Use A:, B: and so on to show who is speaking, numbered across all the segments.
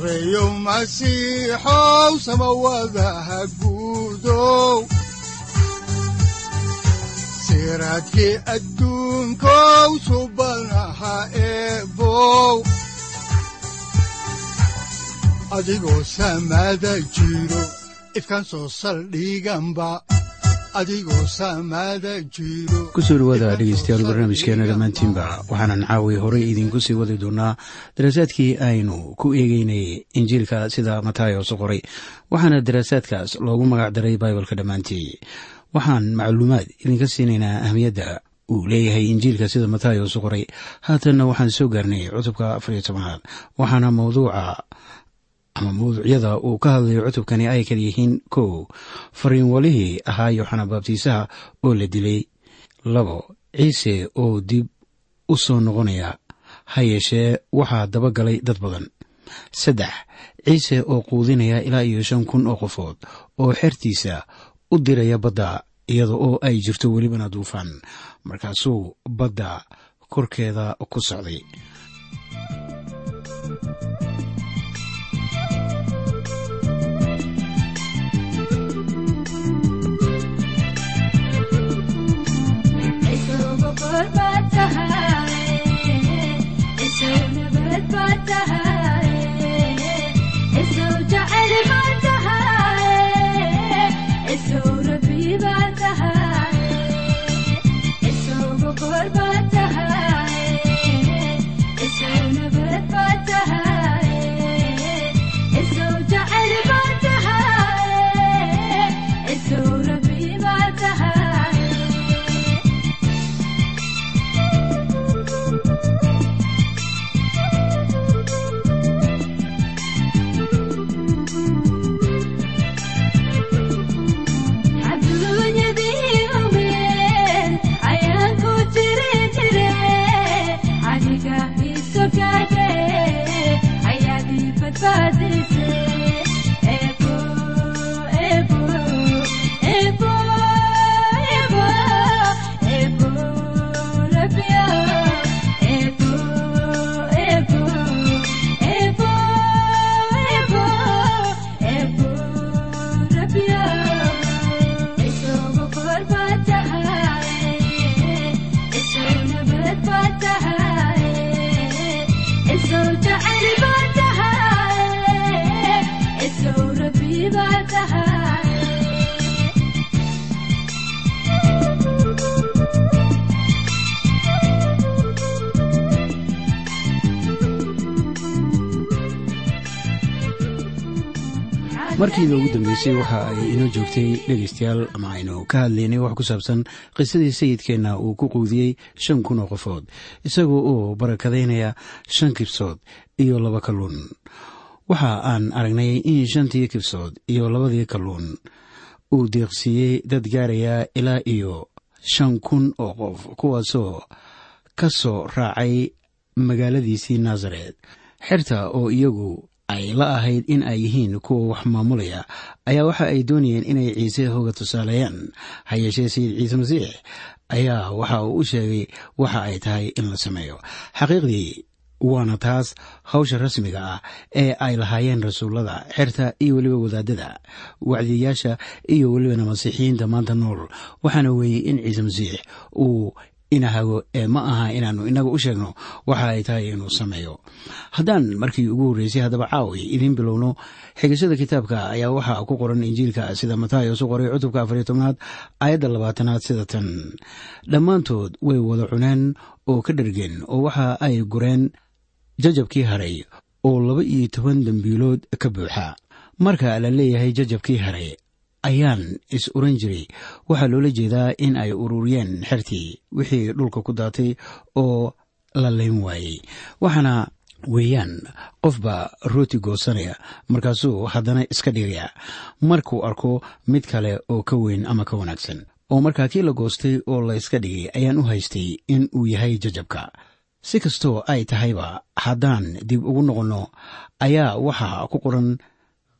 A: sareyow masiixow samawadaha guudow adigoo samada jiro ifkaan soo saldhiganba ku
B: soo dhawaada dhegeystayaal barnaamijkeena dhammaantiinba waxaanan caawi horey idiinku sii wadi doonaa daraasaadkii aynu ku eegeynay injiilka sida matayos qoray waxaana daraasaadkaas loogu magac daray baibalka dhammaantii. Waxaan macluumaad idinka siinaynaa ahmiyadda uu leeyahay injiilka sida matayos qoray haatanna waxaan soo gaarnay cutubka afariyo tobanaad waxaana mawduuca ama mawduucyada uu ka hadlayo cutubkani ay kala yihiin kow. Fariinwalihii ahaa yooxana baabtiisaha oo la dilay. Labo ciise oo dib u soo noqonaya ha yeeshee waxaa dabagalay dad badan. Saddex ciise oo quudinaya ilaa iyo shan kun oo qofood oo xertiisa u diraya badda iyada oo ay jirto welibana duufaan markaasuu badda korkeeda ku socday markiiba ugu dambeysay waxa ay inoo joogtay dhegaystayaal ama aynu ka hadlaynay wax ku saabsan qisadii sayidkeenna uu ku quudiyey shan kun oo qofood isagoo oo barakadaynaya shan kibsood iyo laba kalluun. Waxa aan aragnay in shantii kibsood iyo labadii kalluun uu deeqsiiyey dad gaaraya ilaa iyo shan kun oo qof kuwaasoo ka soo raacay magaaladiisii naasaret xerta oo iyagu ay la ahayd in ay yihiin kuwa wax maamulaya ayaa waxa ay doonayeen inay ciise hooga tusaaleeyaan. Ha yeeshee sayid ciise masiix ayaa waxa uu u sheegay waxa ay tahay in la sameeyo. Xaqiiqdii waana taas hawsha rasmiga ah ee ay lahaayeen rasuullada xerta iyo weliba wadaadada wacdiyayaasha iyo welibana masiixiyiinta maanta nool. Waxaana weeye in ciise masiix uu inahago ee ma aha inaannu inaga u sheegno waxa ay tahay inuu sameeyo. Haddaan markii ugu horreysay haddaba caawi idiin bilowno xigashada kitaabka ayaa waxaa ku qoran injiilka sida matayos u qoray cutubka afariyo tobnaad aayadda labaatanaad sida tan. Dhammaantood way wada cuneen oo ka dhergeen oo waxa ay gureen jajabkii haray oo laba iyo toban dembiilood ka buuxa. Marka la leeyahay jajabkii haray ayaan is oran jiray. Waxaa loola jeedaa in ay ururiyeen xertii wixii dhulka ku daatay oo la layn waayey. Waxaana weeyaan qofbaa rooti goosanaya markaasuu haddana iska dhigaya markuu arko mid kale oo ka weyn ama ka wanaagsan oo markaa kii la goostay oo la yska dhigay ayaan u haystay in uu yahay jajabka. Si kastoo ay tahayba haddaan dib ugu noqonno ayaa waxaa ku qoran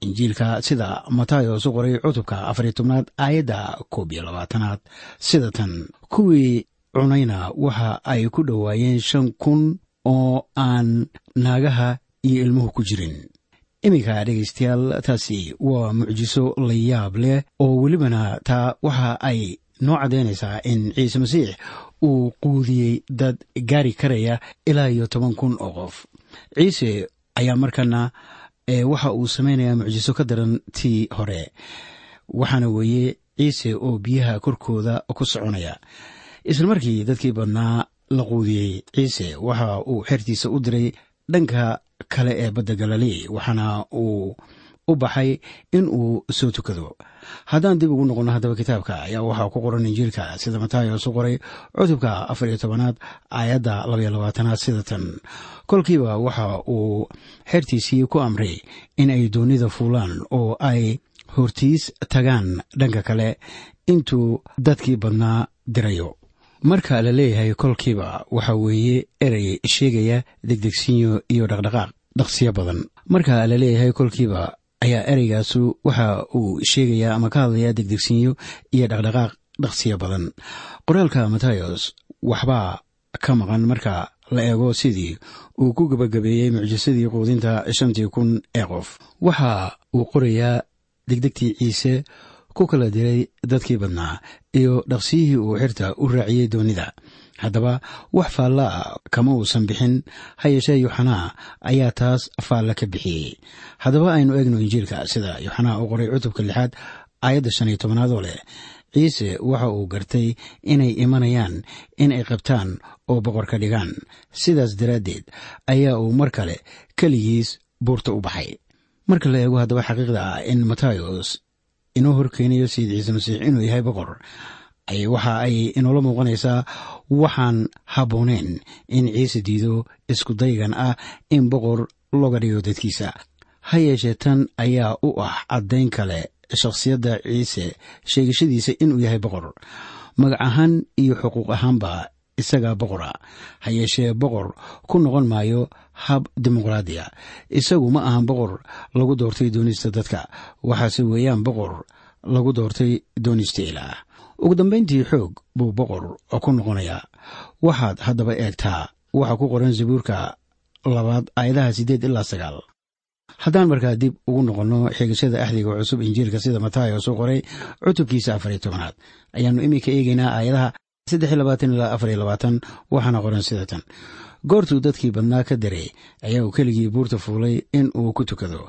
B: injiilka sida matayos u qoray cutubka afariy tobnaad aayadda koob iyo labaatanaad. Sida tan kuwii cunayna waxa ay ku dhowaayeen shan kun oo aan naagaha iyo ilmuhu ku jirin. Iminka dhegaystayaal taasi waa mucjiso la yaab leh oo welibana taa waxa ay noo caddaynaysaa in ciise masiix uu quudiyey dad gaari karaya ilaa iyo toban kun oo qof. Ciise ayaa markana waxa uu samaynayaa mucjiso ka daran tii hore. Waxaana weeye ciise oo biyaha korkooda ku soconaya. Isla markii dadkii badnaa la quudiyey ciise waxa uu xertiisa u diray dhanka kale ee badda galilei waxaana uu u baxay in uu soo tukado. Haddaan dib ugu noqonno haddaba kitaabka ayaa waxaa ku qoran injiilka sida matayos u qoray cutubka afar iyo tobanaad aayadda labaiyo labaatanaad sida tan. Kolkiiba waxa uu xertiisii ku amray in ay doonida fuulaan oo ay hortiis tagaan dhanka kale intuu dadkii badnaa dirayo. Marka la leeyahay kolkiiba waxa weeye erey sheegaya degdegsinyo iyo dhaqdhaqaaq dhaqsiyo badan. Marka la leeyahay kolkiiba ayaa ereygaasu waxa uu sheegayaa ama ka hadlayaa degdegsinyo iyo dhaqdhaqaaq dhaqsiyo badan. Qoraalka matayos waxbaa ka maqan marka la eego sidii uu ku gebagabeeyey mucjisadii quudinta shantii kun ee qof. Waxa uu qorayaa degdegtii ciise ku kala diray dadkii badnaa iyo dhaqsiyihii uu xirta u raaciyey doonida haddaba wax faalla ah kama uusan bixin. Ha yeeshee yuxanaa ayaa taas faalla ka bixiyey. Haddaba aynu eegno injiilka sida yuxanaa uu qoray cutubka lixaad aayadda shan iyo tobnaad oo leh. Ciise waxa uu gartay inay imanayaan in ay qabtaan oo boqor ka dhigaan. Sidaas daraaddeed ayaa uu mar kale keligiis buurta u baxay. Marka la eego haddaba xaqiiqda ah in matayos inoo horkeenayo sayid ciise masiix inuu yahay boqor waxa ay inoola muuqanaysaa waxaan habbooneyn in ciise diido isku daygan ah in boqor looga dhigo dadkiisa. Ha yeeshee tan ayaa u ah caddayn kale shakhsiyadda ciise sheegashadiisa inuu yahay boqor. Magac ahaan iyo xuquuq ahaanba isagaa boqora. Ha yeeshee boqor ku noqon maayo hab dimuqraadiya. Isagu ma ahan boqor lagu doortay doonista dadka. Waxaase weeyaan boqor lagu doortay doonista ilaah ugu dambayntii xoog buu boqor ku noqonayaa waxaad haddaba eegtaa waxa ku qoran zabuurka labaad aayadaha siddeed ilaa sagaal. Haddaan markaa dib ugu noqonno xigashada axdiga cusub injiilka sida matayos u qoray cutubkiisa afariyo tobanaad. Ayaannu iminka eegaynaa aayadaha saddex labaatan ilaa afariyo labaatan waxaana qoran sida tan. Goortuu dadkii badnaa ka daray ayaa uu keligii buurta fuulay in uu ku tukado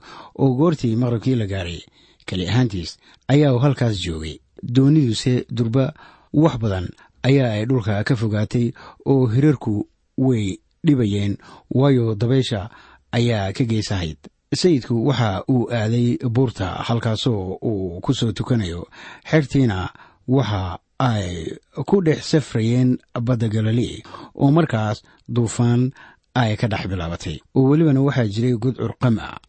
B: oo goortii maqrabkii la gaaray. Keli ahaantiis ayaa uu halkaas joogay dooniduse durba wax badan ayaa ay dhulka ka fogaatay oo hirarku way dhibayeen waayo dabaysha ayaa ka geesahayd. Sayidku waxa uu aaday buurta halkaasoo uu ku soo tukanayo. Xertiina waxa ay ku dhex safrayeen badda galilei oo markaas duufaan ay ka dhex bilaabatay. Oo welibana waxaa jiray gudcur qam a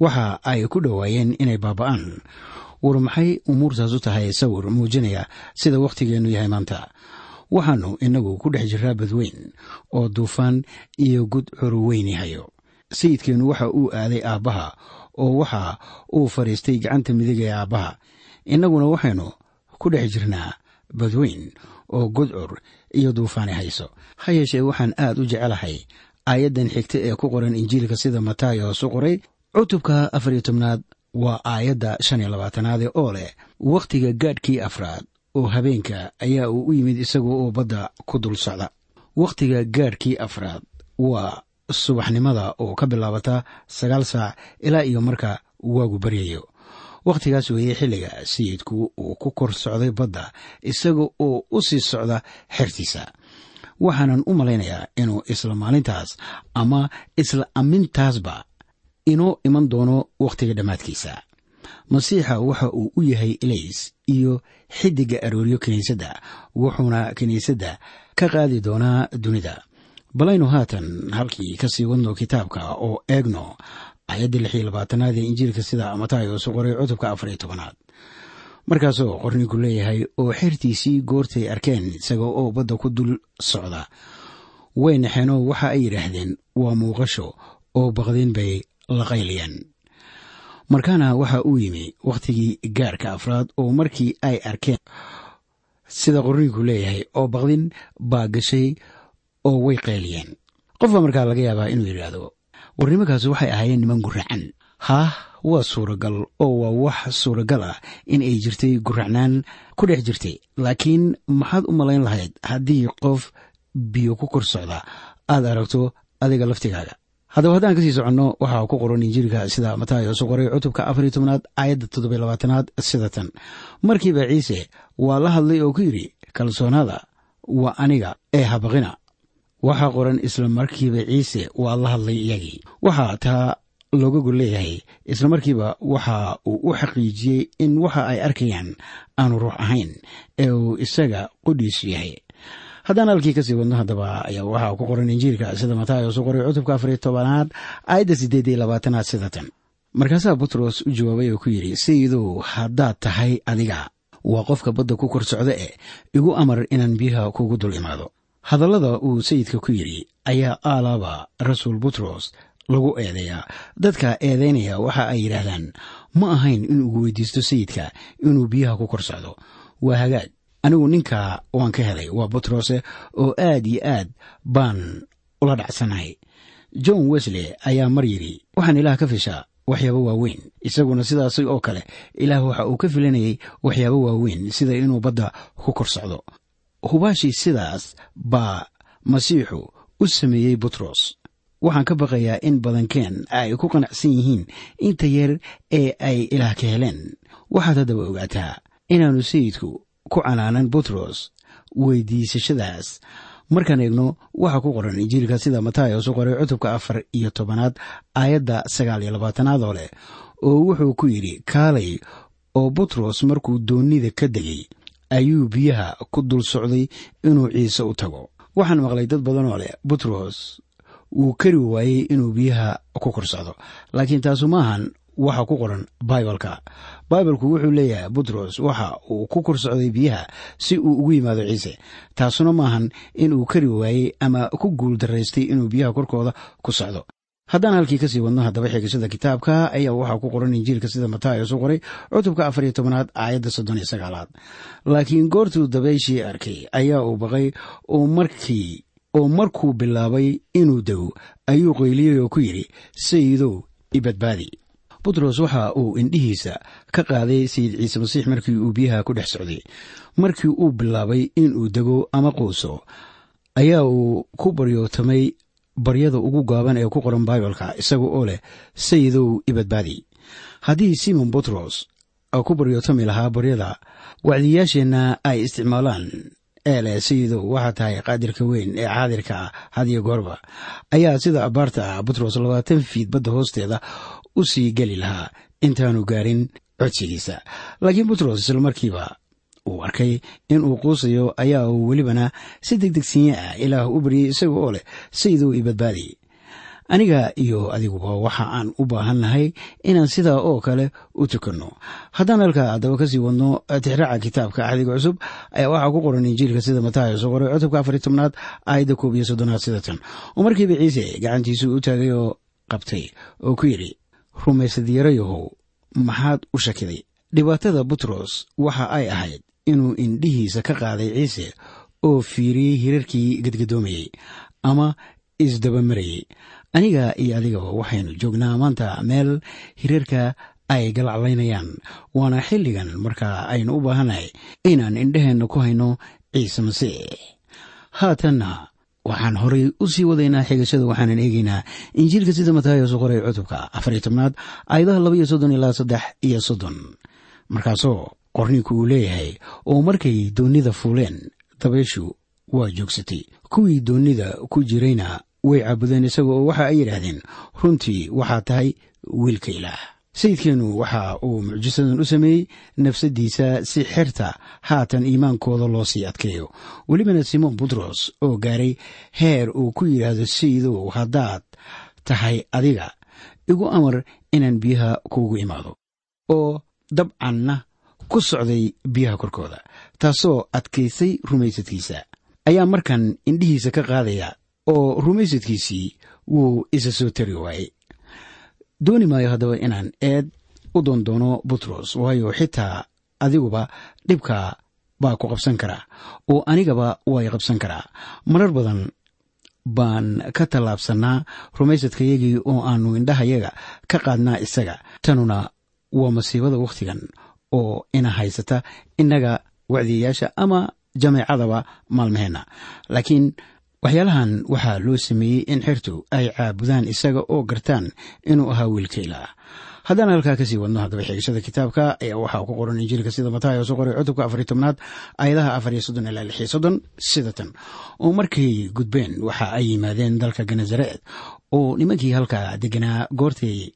B: waxa ay ku dhowaayeen inay baaba'aan war maxay umuurtaas u tahay sawir muujinaya sida wakhtigeennu yahay maanta. Waxaannu innagu ku dhex jiraa badweyn oo duufaan iyo gudcur weyn yahayo. Sayidkeennu waxa uu aaday aabbaha oo waxa uu fadhiistay gacanta midig ee aabbaha. Innaguna waxaynu ku dhex jirnaa badweyn oo gudcur iyo duufaani hayso. Ha yeeshee waxaan aad u jecelahay aayaddan xigta ee ku qoran injiilka sida matayos u qoray. Cutubka afar iyo tobnaad waa aayadda shan iyo labaatanaade oo leh wakhtiga gaadhkii afraad oo habeenka ayaa uu u yimid isaga oo badda ku dul socda. Wakhtiga gaadhkii afraad waa subaxnimada oo ka bilaabata sagaal saac ilaa iyo marka waagu baryayo. Wakhtigaas weeye xilliga sayidku uu ku kor socday badda isaga oo u sii socda xertiisa. Waxaanan u malaynayaa inuu isla maalintaas ama isla ammintaasba inoo iman doono wakhtiga dhammaadkiisa. Masiixa waxa uu u yahay ilays iyo xiddiga arooryo kiniisadda wuxuuna kiniisadda ka qaadi doonaa dunida. Balaynu haatan halkii ka sii wadno kitaabka oo eegno ayadda lix iyo labaatanaad ee injiilka sida matayos qoray cutubka afar iyo tobanaad. Markaasoo qorniinku leeyahay oo xertiisii goortay arkeen isaga oo badda ku dul socda way naxeenoo waxa ay yidhaahdeen waa muuqasho oo baqdin bay la qayliyeen markaana waxa uu yimi wakhtigii gaarka afraad oo markii ay arkeen sida qorniinku leeyahay oo baqdin baa gashay oo way qayliyeen. Qofba markaa laga yaabaa inuu yidhaahdo warnimankaas waxay ahaayeen niman guracan haah waa suuragal oo waa wax suuragal ah in ay jirtay guracnaan ku dhex jirtay laakiin maxaad u malayn lahayd haddii qof biyo ku kor socda? Aad aragto adiga laftigaaga haddaba haddaan ka sii soconno waxaa ku qoran injiilka sida matayos qoray cutubka afariyo tobnaad aayadda toddobiy labaatanaad sida tan. Markiiba ciise waa la hadlay oo ku yidhi kalsoonaada waa aniga ee habaqina waxaa qoran isla markiiba ciise waa la hadlay iyagii. Waxaa taa looga gol leeyahay isla markiiba waxa uu u xaqiijiyey in waxa ay arkayaan aanu ruux ahayn ee uu isaga qudhiisu yahay haddaan halkii ka sii wadno haddaba ayaa waxaa ku qoran injiilka sida u qoray cutubka afariyo tobanaad aayadda siddeed iyo labaatanaad sida tan. Markaasaa butros u jawaabay oo ku yidhi sayidow haddaad tahay adiga waa qofka badda ku kor socda e igu amar inaan biyaha kugu dul imaado. Hadallada uu sayidka ku yidhi ayaa aalaaba rasuul butros lagu eedeeyaa. Dadka eedaynaya waxa ay yidhaahdaan ma ahayn inuu weydiisto sayidka inuu biyaha ku kor socdo. Waa hagaag anigu ninka waan ka helay waa butrose oo aad iyo aad baan ula dhacsanahay. John wesley ayaa mar yidhi waxaan ilaah ka fishaa waxyaabo waaweyn isaguna sidaas oo kale ilaah waxa uu ka filanayay waxyaabo waaweyn sida inuu badda ku kor socdo. Hubaashii sidaas baa masiixu u sameeyey butros waxaan ka baqayaa in badankeen ay ku qanacsan yihiin inta yar ee ay ilaah ka heleen. Waxaad haddaba ogaataa inaannu sayidku ku canaanan butros weydiisashadaas. Markaan eegno waxaa ku qoran injiilka sida matayos u qoray cutubka afar iyo tobanaad aayadda sagaal iyo labaatanaad oo leh oo wuxuu ku yidhi kaalay oo butros markuu doonnida ka degay ayuu biyaha ku dul socday inuu ciise u tago. Waxaan maqlay dad badan oo leh butros wuu kari waayey inuu biyaha ku kor socdo laakiin taasu maahan waxa ku qoran baibalka baibalku wuxuu leeyahay butros waxa uu ku kor socday biyaha si uu ugu yimaado ciise. Taasuna maahan in uu kari waayey ama ku guul daraystay inuu biyaha korkooda ku socdo. Haddaan halkii ka sii wadno haddaba xigashada kitaabka ayaa waxaa ku qoran injiilka sida matayos u qoray cutubka afariyo tobanaad aayadda soddon iyo sagaalaad. Laakiin goortuu dabayshii arkay ayaa uu baqay oo markii oo markuu bilaabay inuu dego ayuu qayliyey oo ku yidhi sayidow ibadbaadi butros waxa uu indhihiisa ka qaaday sayid ciise masiix markii uu biyaha ku dhex socday. Markii uu bilaabay inuu dego ama quuso ayaa uu ku baryootamay baryada ugu gaaban ee ku qoran baibalka isaga oo leh sayidow ibadbaadi. Haddii simon butros ku baryootami lahaa baryada wacdiyaasheenna ay isticmaalaan. Ee leh sayidow waxaa tahay qaadirka weyn ee xaadirka ah hadiyo goorba ayaa sida abaarta ah butros labaatan fiid badda hoosteeda u sii geli lahaa. Intaanu gaarin codsigiisa. Laakiin butros isla markiiba uu arkay in uu quusayo ayaa uu welibana si deg degsinya ah ilaah u baryay isaga oo leh sayidow i badbaadi. Aniga iyo adiguba waxa aan u baahan nahay inaan sidaa oo kale u tukanno. Haddaan halkaa haddaba ka sii wadno tixraaca kitaabka axdiga cusub ayaa waxaa ku qoran injiilka sida matayos oo qoray cutubka afariy tobnaad aayadda koob iyo soddonaad sida tan. Oo markiiba ciise gacantiisuu u taagay oo qabtay oo ku yidhi rumaysad yarayahow maxaad u shakiday? Dhibaatada butros waxa ay ahayd inuu indhihiisa ka qaaday ciise oo fiiriyey hirarkii gedgadoomayey ama isdabamarayey aniga iyo adigaba waxaynu joognaa maanta meel hirarka ay galaclaynayaan waana xilligan markaa aynu u baahannahay inaan indhaheenna ku hayno ciise masiix. Haatanna waxaan horay u sii wadaynaa xigashada waxaanan eegaynaa injiilka sida matayos u qoray cutubka afariyo tobnaad aayadaha laba iyo soddon ilaa saddex iyo soddon. Markaasoo qorninku uu leeyahay oo markay doonnida fuuleen dabayshu waa joogsatay. Kuwii doonnida ku jirayna way caabudeen isaga oo waxa ay yidhaahdeen runtii waxaa tahay wiilka ilaah sayidkeennu waxa uu mucjisadan u sameeyey nafsaddiisa si xerta haatan iimaankooda loo sii adkeeyo. Welibana simon butros oo gaaray heer uu ku yidhaahdo sayidow haddaad tahay adiga igu amar inaan biyaha kuugu imaado oo dabcanna ku socday biyaha korkooda taasoo adkaysay rumaysadkiisa. Ayaa markan indhihiisa ka qaadaya oo rumaysadkiisii wuu isa soo tari waayey dooni maayo haddaba inaan eed u doondoono butros waayo xitaa adiguba dhibka baa ku qabsan karaa oo anigaba way qabsan karaa. Marar badan baan ka tallaabsannaa rumaysadkayagii oo aannu indhahayaga ka qaadnaa isaga. Tanuna waa masiibada wakhtigan oo ina haysata innaga wacdiyayaasha ama jameecadaba maalmaheenna. Laakiin waxyaalahan waxaa loo sameeyey in xertu ay caabudaan isaga oo gartaan inuu ahaa wiilka ilaah haddaan halkaa ka sii wadno haddaba xigashada kitaabka ayaa waxaa ku qoran injiilka sida mataay oo soo qoray cutubka afariy tobnaad aayadaha afar iyo soddon ilaa lix iyo soddon sida tan. Oo markay gudbeen waxa ay yimaadeen dalka genesareed oo nimankii halkaa deganaa goortay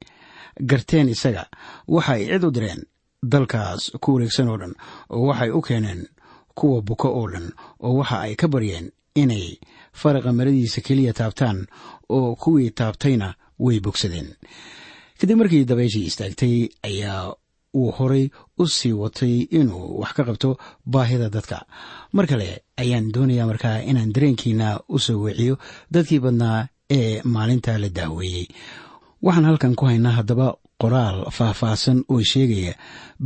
B: garteen isaga waxa ay cid u direen dalkaas ku wareegsan oo dhan oo waxay u keeneen kuwa buko oo dhan oo waxa ay ka baryeen inay faraqa maradiisa keliya taabtaan oo kuwii taabtayna way bogsadeen. Kadib markii dabayshii istaagtay ayaa uu horay u sii watay inuu wax ka qabto baahida dadka. Mar kale ayaan doonayaa markaa inaan dareenkiina u soo weeciyo dadkii badnaa ee maalinta la daaweeyey. Waxaan halkan ku haynaa haddaba qoraal faahfaahsan oo sheegaya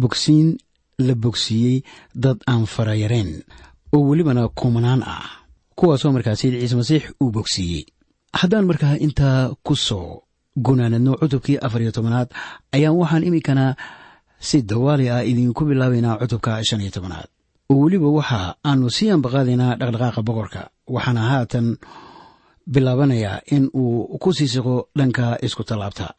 B: bogsiin la bogsiiyey dad aan farayareen oo welibana kumanaan ah kuwaasoo markaa sayid ciise masiix uu bogsiiyey. Haddaan markaa intaa ku soo gunaanadno cutubkii afar iyo tobanaad ayaan waxaan iminkana si dawaali ah idinku bilaabaynaa cutubka shan iyo tobanaad. Oo weliba waxa aanu sii ambaqaadaynaa dhaqdhaqaaqa boqorka waxaana haatan bilaabanayaa in uu ku sii siqo dhanka isku tallaabta.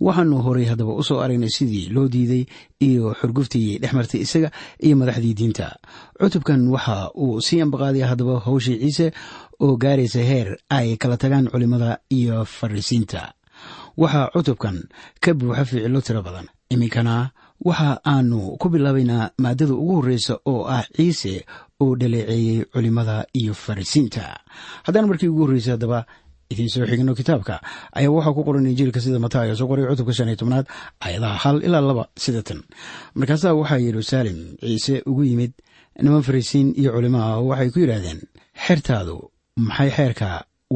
B: Waxaanu horay haddaba u soo aragnay sidii loo diiday iyo xurguftii dhex martay isaga iyo madaxdii diinta. Cutubkan waxa uu sii ambaqaadaya haddaba howshii ciise oo gaaraysa heer ay kala tagaan culimmada iyo farrisiinta waxaa cutubkan ka buuxa ficilo tiro badan. Iminkana waxa aanu ku bilaabaynaa maaddada ugu horreysa oo ah ciise oo dhaleeceeyey culimmada iyo farrisiinta haddaan markii ugu horreysay haddaba idiin soo xigno kitaabka ayaa waxaa ku qoran injiilka sida mataayo soo qoray cutubka shan iyo tobnaad ayadaha hal ilaa laba sida tan. Markaasaa waxaa yeruusaalem ciise ugu yimid niman farrisiin iyo culimo ah oo waxay ku yidhaahdeen xertaadu maxay xeerka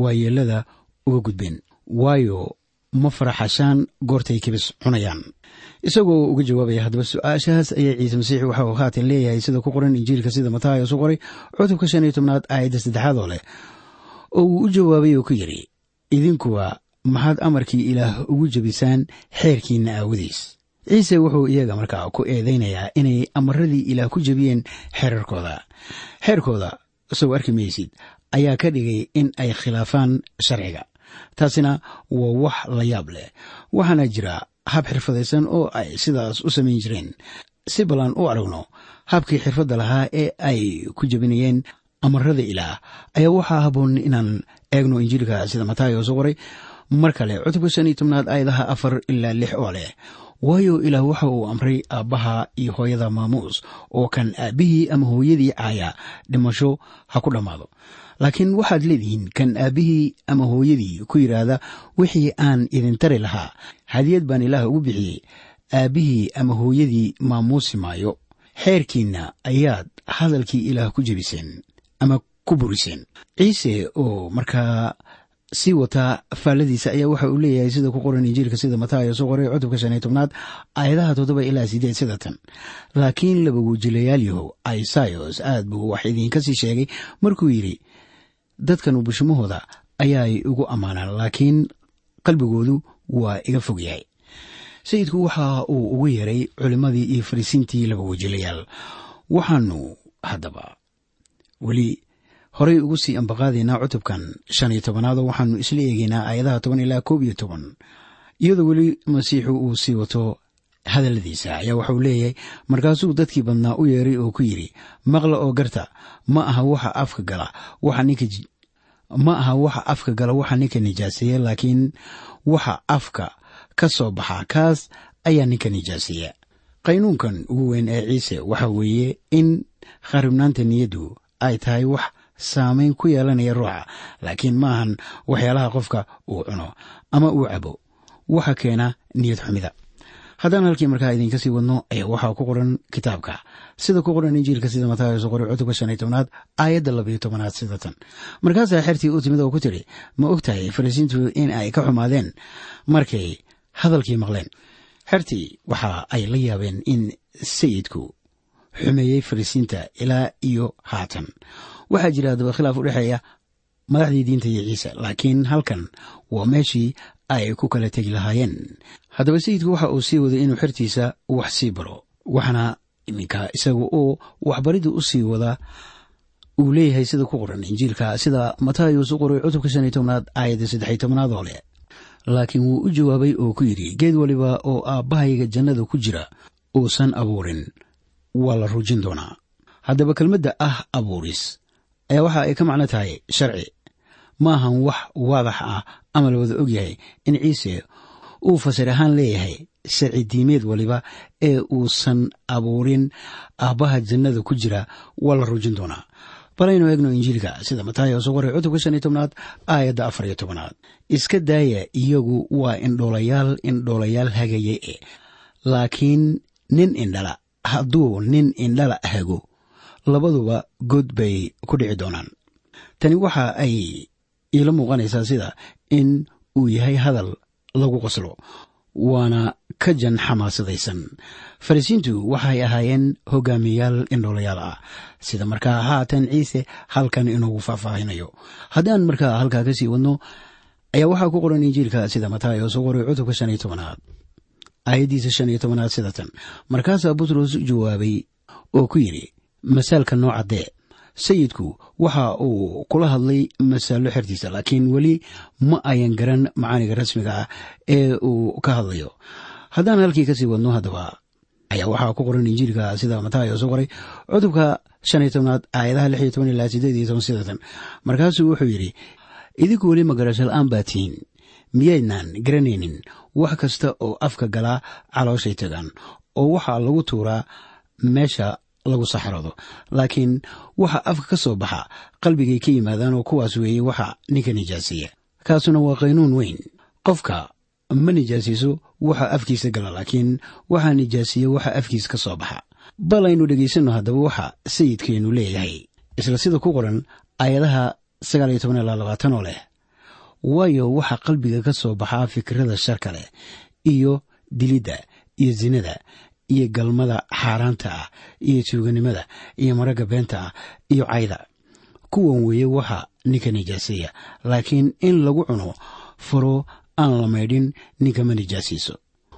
B: waayeelada uga gudbeen? Waayo ma faraxashaan goortay kibis cunayaan. Isagoo uga jawaabaya haddaba su'aashahaas ayaa ciise masiix waxa uu haatan leeyahay sida ku qoran injiilka sida mataayo su qoray cutubka shan iyo tobnaad aayadda saddexaad oo leh. Oo uu u jawaabay oo ku yidhi idinkuwa maxaad amarkii ilaah ugu jebisaan xeerkiinna aawadiis. Ciise wuxuu iyaga markaa ku eedaynayaa inay amaradii ilaah ku jebiyeen xeerarkooda. Xeerkooda isagoo arki maysid ayaa ka dhigay in ay khilaafaan sharciga taasina waa wax la yaab leh. Waxaana jira hab xirfadaysan oo ay sidaas u samayn jireen. Si ballan u aragno habkii xirfadda lahaa ee ay ku jebinayeen amarada ilaah ayaa waxaa haboon inaan eegno injiilka sida mataayo soo qoray mar kale cutubka shan iyo tobnaad aayadaha afar ilaa lix oo leh. Waayo ilaah waxa uu amray aabbaha iyo hooyada maamuus oo kan aabbihii ama hooyadii caaya dhimasho ha ku dhammaado laakiin waxaad leedihiin kan aabbihii ama hooyadii ku yidhaahda wixii aan idin tari lahaa hadiyad baan ilaah ugu bixiyey aabbihii ama hooyadii maamuusi maayo. Xeerkiinna ayaad hadalkii ilaah ku jebiseen ama ku buriseen. Ciise oo markaa sii wataa faalladiisa ayaa waxa uu leeyahay sida ku qoran injiilka sida mataayo soo qoray cutubka shan iyo tobnaad aayadaha toddoba ilaa sideed sida tan. Laakiin laba wajilayaal yahow aad buu wax idiinka sii sheegay markuu yidhi dadkan bushmahooda ayaay ugu ammaanaan laakiin qalbigoodu waa iga fog yahay. Sayidku waxa uu ugu yeeray culimmadii iyo fariisiintii laba wajilayaal waxaanu haddaba weli horey ugu sii ambaqaadaynaa cutubkan shan iyo tobanaadoo waxaanu isla eegeynaa aayadaha toban ilaa koob iyo toban iyadoo weli masiixu uu sii wato hadalladiisa ayaa waxauu leeyahay markaasuu dadkii badnaa u yeeray oo ku yidhi maqla oo garta ma aha waxa afka gala ma aha waxa afka gala waxa ninka nijaaseeya laakiin waxa afka ka soo baxa kaas ayaa ninka nijaaseeya qaynuunkan ugu weyn ee ciise waxa weeye in kharibnaanta niyaddu ay tahay wax saamayn ku yeelanaya ruuxa laakiin ma ahan waxyaalaha qofka uu cuno ama uu cabo waxa keena niyad xumida haddaan halkii markaa idinka sii wadno ayaa waxaa ku qoran kitaabka. Sida ku qoran injiilka sida mataayo qori cutubka shan iyo tobnaad aayadda labayo tobanaad sida tan. Markaasaa xertii u timid oo ku tidhi ma og tahay farisiintu in ay ka xumaadeen? Markay hadalkii maqleen. Xertii waxa ay la yaabeen in sayidku xumeeyey farisiinta ilaa iyo haatan. Waxaa jira haddaba khilaaf u dhexeeya madaxdii diinta iyo ciise laakiin halkan waa meeshii ay ku kala tegi lahaayeen. Haddaba sayidku waxa uu sii waday inuu xertiisa wax sii baro waxaana iminka isaga oo waxbaridda u sii wada uu leeyahay sida ku qoran injiilka sida matayos u qoray cutubka shan iyo tobnaad aayadda saddexiyo tobnaad oo leh. Laakiin wuu u jawaabay oo ku yidhi geed waliba oo aabbahayga jannada ku jira uusan abuurin. Waa la rujin doonaa. Haddaba kelmadda ah abuuris. Ayaa waxa ay ka macno tahay sharci ma ahan wax waadax ah ama la wada og yahay in ciise uu fasir ahaan leeyahay sharci diimeed waliba ee uusan abuurin aabbaha jannada ku jira waa la rujin doonaa. Balaynu eegno injiilka sida matayos qoray cutubka shan iyo tobnaad aayadda afar iyo tobnaad. Iska daaya iyagu waa indhoolayaal indhoolayaal hagaye e laakiin nin indhala hadduu nin indhala hago labaduba god bay ku dhici doonaan. Tani waxa ay iila muuqanaysaa sida in uu yahay hadal lagu qoslo waana ka jan xamaasadaysan farisiintu waxay ahaayeen hogaamiyayaal indhoolayaal ah. Sida markaa haatan ciise halkan inoogu faahfaahinayo. Haddaan markaa halkaa ka sii wadno ayaa waxaa ku qoran injiilka sida matayos u qoray cutubka shan iyo tobanaad. Aayaddiisa shan iyo tobanaad sida markaasaa butros jawaabay oo ku yidhi masaalka nooca dee sayidku waxa uu kula hadlay masaallo xertiisa laakiin weli ma ayan garan macaaniga rasmiga ah ee uu ka hadlayo. Haddaan halkii ka sii wadno haddaba ayaa waxaa ku qoran injiilka sida matayos u qoray cutubka shan iyo tobnaad aayadaha lix iyo toban ilaa sideed iyo toban sidatan markaasuu wuxuu yidhi idinku weli magarasho la'aan baa tihiin miyaydnaan garanaynin wax kasta oo afka galaa calooshay tagaan oo waxaa lagu tuuraa meesha lagu saxarado laakiin waxa afka ka soo baxa qalbigay ka yimaadaan oo kuwaas weeye waxa ninka nijaaseeya kaasuna waa qaynuun weyn. Qofka ma nijaasayso waxa afkiisa gala laakiin waxaa nijaasiya waxa afkiisa ka soo baxa. Bal aynu dhegaysanno haddaba waxa sayidkeennu leeyahay. Isla sida ku qoran aayadaha sagaal iyo toban ilaa labaatan oo leh waayo waxa qalbiga ka soo baxaa fikrada sharka leh iyo dilidda iyo sinada iyo galmada xaaraanta ah iyo tuuganimada iyo maragga beenta ah iyo cayda. Kuwan weeye waxa ninka nijaaseeya laakiin in lagu cuno faro aan la maydhin ninka ma nijaasiiso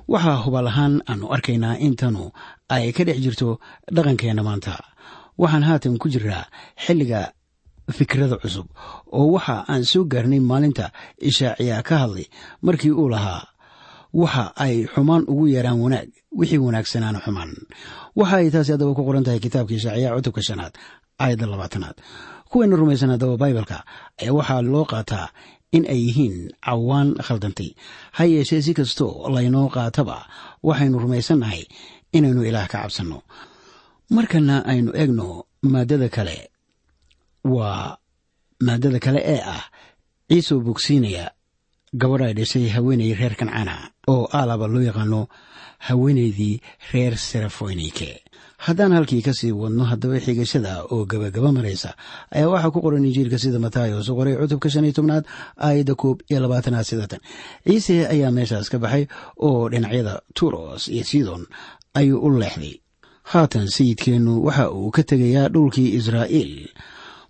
B: waxaa hubal ahaan aanu arkaynaa intanu ay ka dhex jirto dhaqankeenna maanta. Waxaan haatan ku jiraa xilliga fikrada cusub oo waxa aan soo gaarnay maalinta ishaaciya ka hadlay markii uu lahaa waxa ay xumaan ugu yeeraan wanaag wixii wanaagsanaana xumaan. Waxa ay taasi haddaba ku qoran tahay kitaabka ishaaciya cutubka shanaad aayadda labaatanaad. Kuweena rumaysan haddaba baibalka ayaa waxaa loo qaataa in ay yihiin cawaan khaldantay. Ha yeeshee si kastoo laynoo qaataba waxaynu rumaysannahay inaynu ilaah ka cabsanno. Markana aynu eegno maaddada kale waa maaddada kale ee ah ciisoo bogsiinaya gabadh ay dhashay haweenay reer kancana oo aalaba loo yaqaano haweenaydii reer serafoynike haddaan halkii ka sii wadno haddaba xigashada oo gabagaba maraysa ayaa waxaa ku qoran injiilka sida matayos u qoray cutubka shan iyo tobnaad aayadda koob iyo labaatanaad sidatan ciise ayaa meeshaas ka baxay oo dhinacyada turos iyo sidon ayuu u leexday. Haatan sayidkeennu waxa uu ka tegayaa dhulkii israa'iil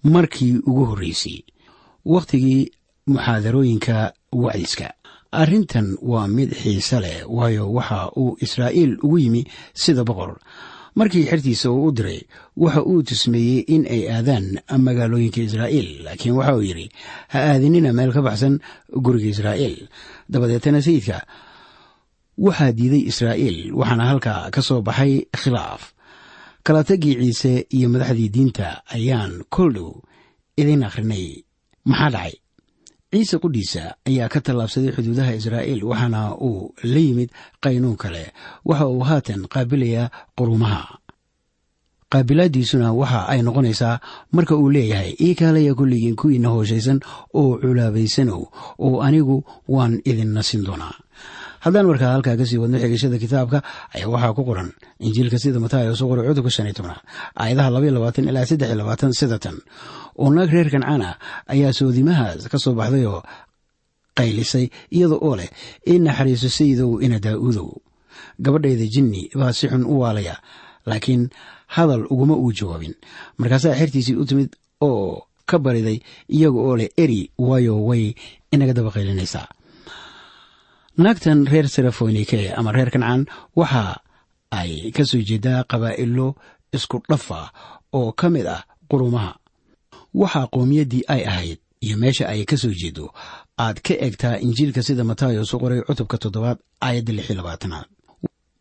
B: markii ugu horreysay. Wakhtigii muxaadarooyinka wacdiska arrintan waa mid xiise leh waayo waxa uu israa'iil ugu yimi sida boqor. Markii xertiisa uu u diray waxa uu tusmeeyey in ay aadaan magaalooyinka israa'iil laakiin waxa uu yidhi ha aadinina meel ka baxsan guriga israa'iil. Dabadeetana sayidka waxaa diiday israa'iil waxaana halkaa ka soo baxay khilaaf. Kala tagii ciise iyo madaxdii diinta ayaan kol dhow idiin akhrinay. Maxaa dhacay ciise qudhiisa ayaa ka tallaabsaday xuduudaha israa'iil waxaana uu la yimid qaynuun kale. Waxa uu haatan qaabilayaa qurumaha. Qaabilaaddiisuna waxa ay noqonaysaa marka uu leeyahay ii kaalaya kulligiin kuwiina hooshaysan oo culaabaysanow oo anigu waan idin nasin doonaa haddaan markaa halkaa ka sii wadno xigashada kitaabka ayaa waxaa ku qoran injiilka sida mataayo soo cudubka shan iyo tobnaad aayadaha labaiyo labaatan ilaa saddex iyo labaatan sidatan oo naag reer kancaan ah ayaa soodimahaas ka soo baxday oo qaylisay iyada oo leh ii naxariiso sayidow ina daa'uudow. Gabadhayda jinni baa si xun u waalaya laakiin hadal uguma uu jawaabin. Markaasaa xertiisii u timid oo ka bariday iyaga oo leh eri waayo way inaga daba qaylinaysaa naagtan reer serafonike ama reer kancaan waxa ay ka soo jeedaa qabaa'ilo isku dhafa oo ka mid ah qurumaha. Waxaa qowmiyaddii ay ahayd iyo meesha ay ka soo jeedo aad ka egtaa injiilka sida mataayo su qoray cutubka toddobaad aayadda lix labaatanaad.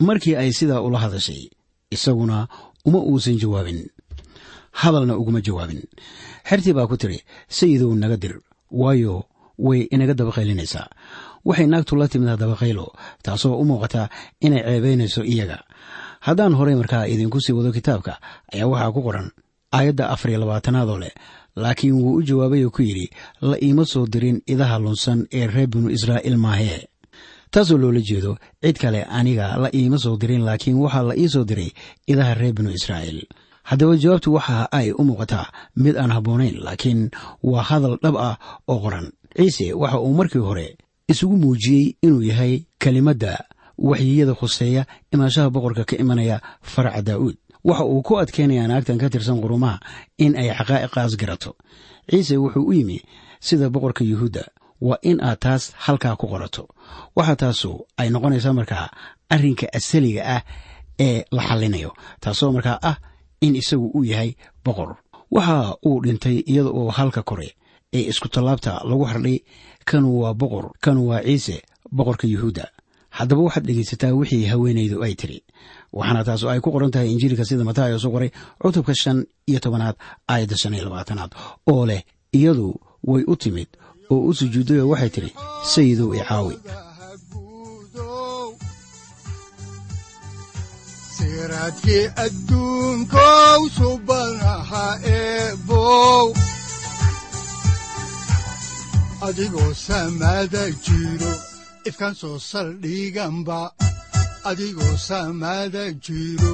B: Markii ay sidaa ula hadashay isaguna uma uusan jawaabin. Hadalna uguma jawaabin. Xertii baa ku tiri sayidow naga dir waayo way inaga dabaqaylinaysaa waxay naagtu la timid dabaqaylo taasoo u muuqata inay ceebaynayso iyaga. Haddaan horey markaa idinku sii wado kitaabka ayaa waxaa ku qoran aayadda afar iyo labaatanaadoo leh laakiin wuu u jawaabay oo ku yidhi la iima soo dirin idaha lunsan ee reer binu israa'iil maahee taasoo loola jeedo cid kale aniga la iima soo dirin laakiin waxaa la ii soo diray idaha reer binu israa'iil. Haddaba jawaabtu waxa ay u muuqataa mid aan habboonayn laakiin waa hadal dhab ah oo qoran. Ciise waxa uu markii hore isugu muujiyey inuu yahay kelimadda waxyiyada khuseeya imaanshaha boqorka ka imanaya faraca daa'uud waxa uu ku adkaynayaa naagtan ka tirsan qurumaha in ay xaqaa'iqaas garato. Ciise wuxuu u yimi sida boqorka yuhuudda waa in aad taas halkaa ku qorato. Waxaa taasu ay noqonaysaa markaa arrinka asaliga ah ee la xallinayo taasoo markaa ah in isagu uu yahay boqor. Waxa uu dhintay iyada oo halka kore ee isku tallaabta lagu hardhay kanu waa boqor kanu waa ciise boqorka yuhuudda. Haddaba waxaad dhegaysataa wixii haweenaydu ay tiri waxaana taasu ay ku qoran tahay injiilka sida mataayo soo qoray cutubka shan iyo tobanaad aayadda shan iyo labaatanaad oo leh iyadu way u timid oo u sujuudday oo waxay tidhi sayidow i caawi.
A: Siraadkii adduunkow subanaha eebow adigoo samaada jiro ifkan soo saldhiganba adigoo samaada jiro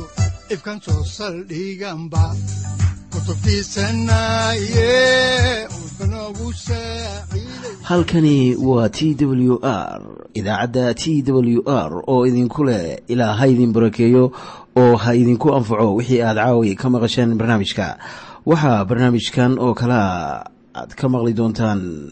A: ifkan soo saldhiganba
C: halkani waa t w r idaacadda t w r oo idinku leh ilaa ha idin barakeeyo oo ha idinku anfaco wixii aad caawi ka maqasheen barnaamijka. Waxaa barnaamijkan oo kalaa aad ka maqli doontaan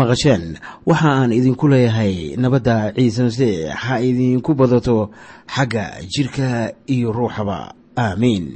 C: maqasheen. Waxa aan idinku leeyahay nabadda ciise masiix ha idinku badato xagga jidhka iyo ruuxaba. Aamiin